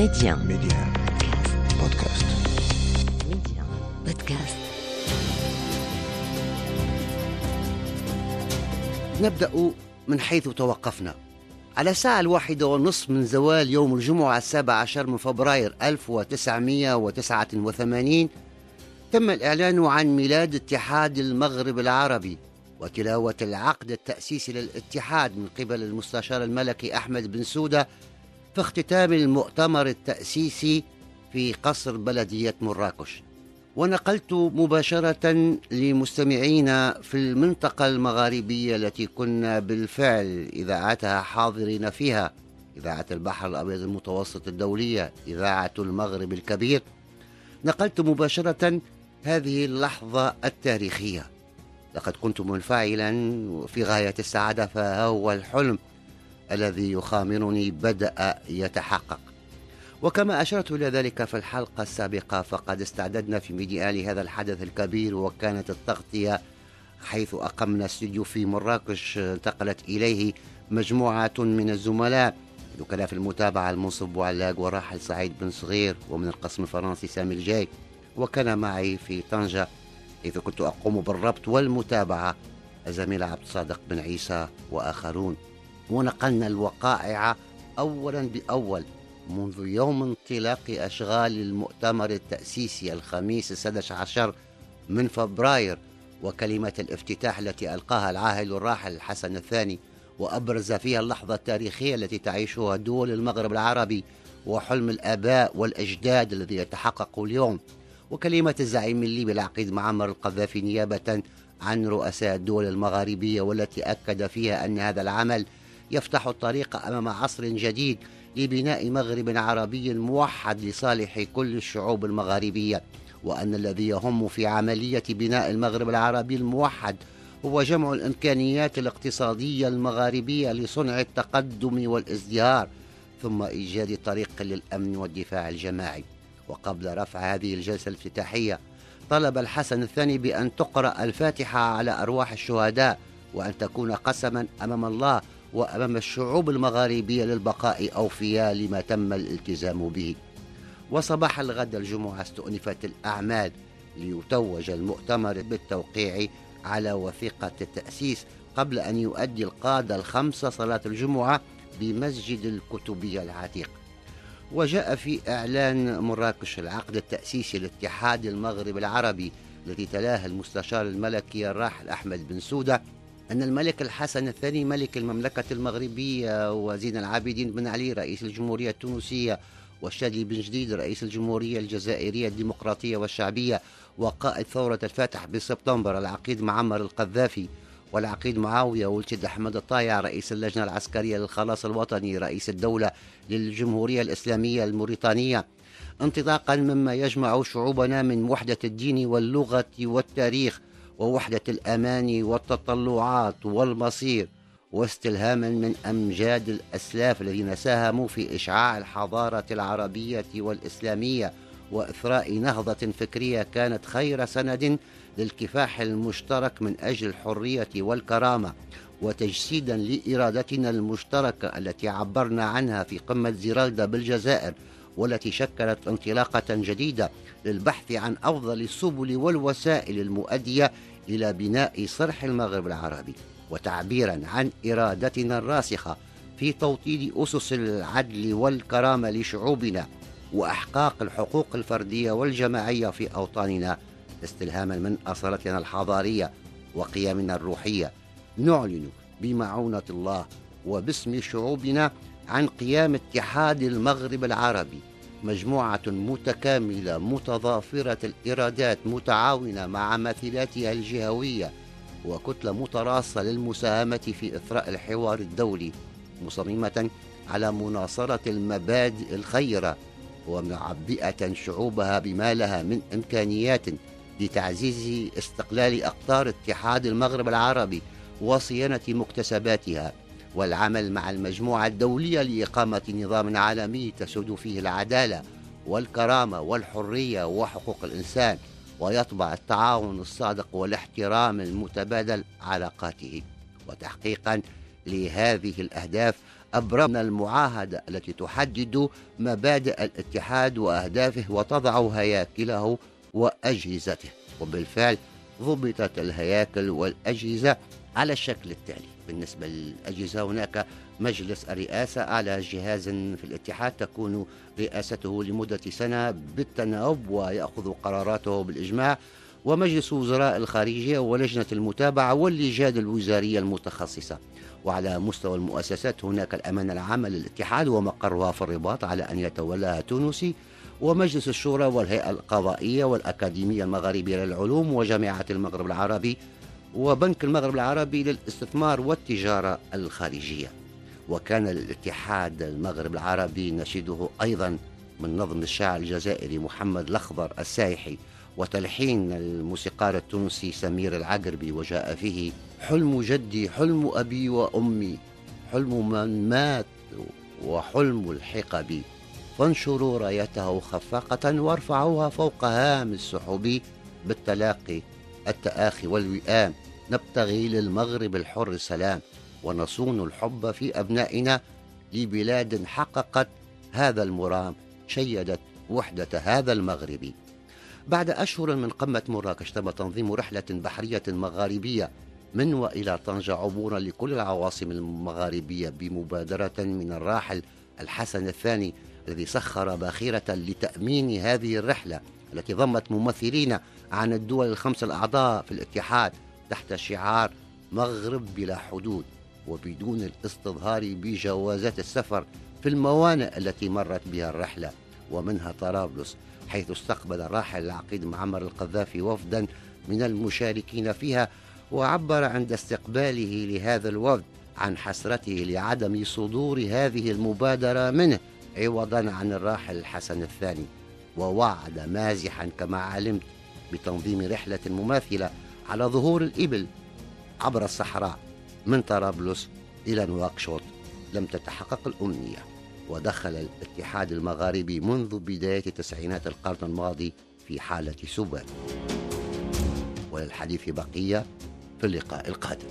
Média. Média. Podcast. Média. Podcast. نبدأ من حيث توقفنا على الساعة الواحدة والنصف من زوال يوم الجمعة السابع عشر من فبراير 1989 تم الإعلان عن ميلاد اتحاد المغرب العربي وتلاوة العقد التأسيسي للاتحاد من قبل المستشار الملكي أحمد بن سودة في اختتام المؤتمر التأسيسي في قصر بلدية مراكش. ونقلت مباشرة لمستمعينا في المنطقة المغاربية التي كنا بالفعل إذاعتها حاضرين فيها. إذاعة البحر الأبيض المتوسط الدولية إذاعة المغرب الكبير. نقلت مباشرة هذه اللحظة التاريخية. لقد كنت منفعلا في غاية السعادة فها هو الحلم. الذي يخامرني بدأ يتحقق. وكما أشرت إلى ذلك في الحلقة السابقة فقد استعددنا في ميديا هذا الحدث الكبير وكانت التغطية حيث أقمنا استوديو في مراكش انتقلت إليه مجموعة من الزملاء وكان في المتابعة المنصف بوعلاق وراحل سعيد بن صغير ومن القسم الفرنسي سامي الجاي. وكان معي في طنجة حيث كنت أقوم بالربط والمتابعة الزميل عبد الصادق بن عيسى وآخرون. ونقلنا الوقائع أولا بأول منذ يوم انطلاق أشغال المؤتمر التأسيسي الخميس السادس عشر من فبراير وكلمة الافتتاح التي ألقاها العاهل الراحل حسن الثاني وأبرز فيها اللحظة التاريخية التي تعيشها دول المغرب العربي وحلم الآباء والأجداد الذي يتحقق اليوم. وكلمة الزعيم الليبي العقيد معمر القذافي نيابة عن رؤساء الدول المغاربية والتي أكد فيها أن هذا العمل يفتح الطريق أمام عصر جديد لبناء مغرب عربي موحد لصالح كل الشعوب المغاربية وأن الذي يهم في عملية بناء المغرب العربي الموحد هو جمع الإمكانيات الاقتصادية المغاربية لصنع التقدم والازدهار ثم إيجاد طريق للأمن والدفاع الجماعي. وقبل رفع هذه الجلسة الافتتاحية طلب الحسن الثاني بأن تقرأ الفاتحة على أرواح الشهداء وأن تكون قسما أمام الله وأمام الشعوب المغاربية للبقاء أوفياء لما تم الالتزام به. وصباح الغد الجمعة استؤنفت الأعمال ليتوج المؤتمر بالتوقيع على وثيقة التأسيس قبل أن يؤدي القادة الخمسة صلاة الجمعة بمسجد الكتبية العتيق. وجاء في إعلان مراكش العقد التأسيسي لاتحاد المغرب العربي الذي تلاه المستشار الملكي الراحل أحمد بن سودة أن الملك الحسن الثاني ملك المملكة المغربية وزين العابدين بن علي رئيس الجمهورية التونسية والشادي بن جديد رئيس الجمهورية الجزائرية الديمقراطية والشعبية وقائد ثورة الفاتح بسبتمبر العقيد معمر القذافي والعقيد معاوية ولتد أحمد الطايع رئيس اللجنة العسكرية للخلاص الوطني رئيس الدولة للجمهورية الإسلامية الموريتانية. انطلاقا مما يجمع شعوبنا من وحدة الدين واللغة والتاريخ. ووحدة الأماني والتطلعات والمصير واستلهاما من أمجاد الأسلاف الذين ساهموا في إشعاع الحضارة العربية والإسلامية وإثراء نهضة فكرية كانت خير سند للكفاح المشترك من أجل الحرية والكرامة وتجسيدا لإرادتنا المشتركة التي عبرنا عنها في قمة زرالدا بالجزائر والتي شكلت انطلاقة جديدة للبحث عن أفضل السبل والوسائل المؤدية إلى بناء صرح المغرب العربي وتعبيرا عن إرادتنا الراسخة في توطيد أسس العدل والكرامة لشعوبنا وإحقاق الحقوق الفردية والجماعية في أوطاننا استلهاما من أصالتنا الحضارية وقيمنا الروحية. نعلن بمعونة الله وباسم شعوبنا عن قيام اتحاد المغرب العربي مجموعة متكاملة متضافرة الإرادات متعاونة مع مثيلاتها الجهوية وكتلة متراصة للمساهمة في إثراء الحوار الدولي مصممة على مناصرة المبادئ الخيرة ومعبئة شعوبها بما لها من إمكانيات لتعزيز استقلال أقطار اتحاد المغرب العربي وصيانة مكتسباتها. والعمل مع المجموعة الدولية لإقامة نظام عالمي تسود فيه العدالة والكرامة والحرية وحقوق الإنسان ويطبع التعاون الصادق والاحترام المتبادل علاقاته. وتحقيقا لهذه الأهداف أبرم المعاهدة التي تحدد مبادئ الاتحاد وأهدافه وتضع هياكله وأجهزته. وبالفعل ضبطت الهياكل والأجهزة على الشكل التالي. بالنسبة للأجهزة هناك مجلس الرئاسة أعلى جهاز في الاتحاد. تكون رئاسته لمدة سنة بالتناوب ويأخذ قراراته بالإجماع. ومجلس وزراء الخارجية ولجنة المتابعة واللجان الوزارية المتخصصة. وعلى مستوى المؤسسات هناك الأمانة العامة للاتحاد ومقرها في الرباط على أن يتولاها تونسي. ومجلس الشورى والهيئة القضائية والأكاديمية المغاربية للعلوم وجامعة المغرب العربي وبنك المغرب العربي للاستثمار والتجارة الخارجية. وكان الاتحاد المغرب العربي نشيده أيضا من نظم الشاعر الجزائري محمد الأخضر السايحي وتلحين الموسيقار التونسي سمير العقربي وجاء فيه حلم جدي حلم أبي وأمي حلم من مات وحلم الحقب فانشروا رايته خفاقة وارفعوها فوق هام السحب بالتلاقي التآخي والوئام. نبتغي للمغرب الحر سلام ونصون الحب في أبنائنا لبلاد حققت هذا المرام شيدت وحدة هذا المغرب. بعد أشهر من قمة مراكش تم تنظيم رحلة بحرية مغاربية من وإلى طنجة عبورا لكل العواصم المغاربية بمبادرة من الراحل الحسن الثاني الذي سخر باخرة لتأمين هذه الرحلة. التي ضمت ممثلين عن الدول الخمس الأعضاء في الاتحاد تحت شعار مغرب بلا حدود وبدون الاستظهار بجوازات السفر في الموانئ التي مرت بها الرحلة ومنها طرابلس حيث استقبل الراحل العقيد معمر القذافي وفدا من المشاركين فيها وعبر عند استقباله لهذا الوفد عن حسرته لعدم صدور هذه المبادرة منه عوضا عن الراحل الحسن الثاني. ووعد مازحا كما علمت بتنظيم رحلة مماثلة على ظهور الإبل عبر الصحراء من طرابلس إلى نواكشوط. لم تتحقق الأمنية ودخل الاتحاد المغاربي منذ بداية تسعينات القرن الماضي في حالة سبات وللحديث بقية في اللقاء القادم.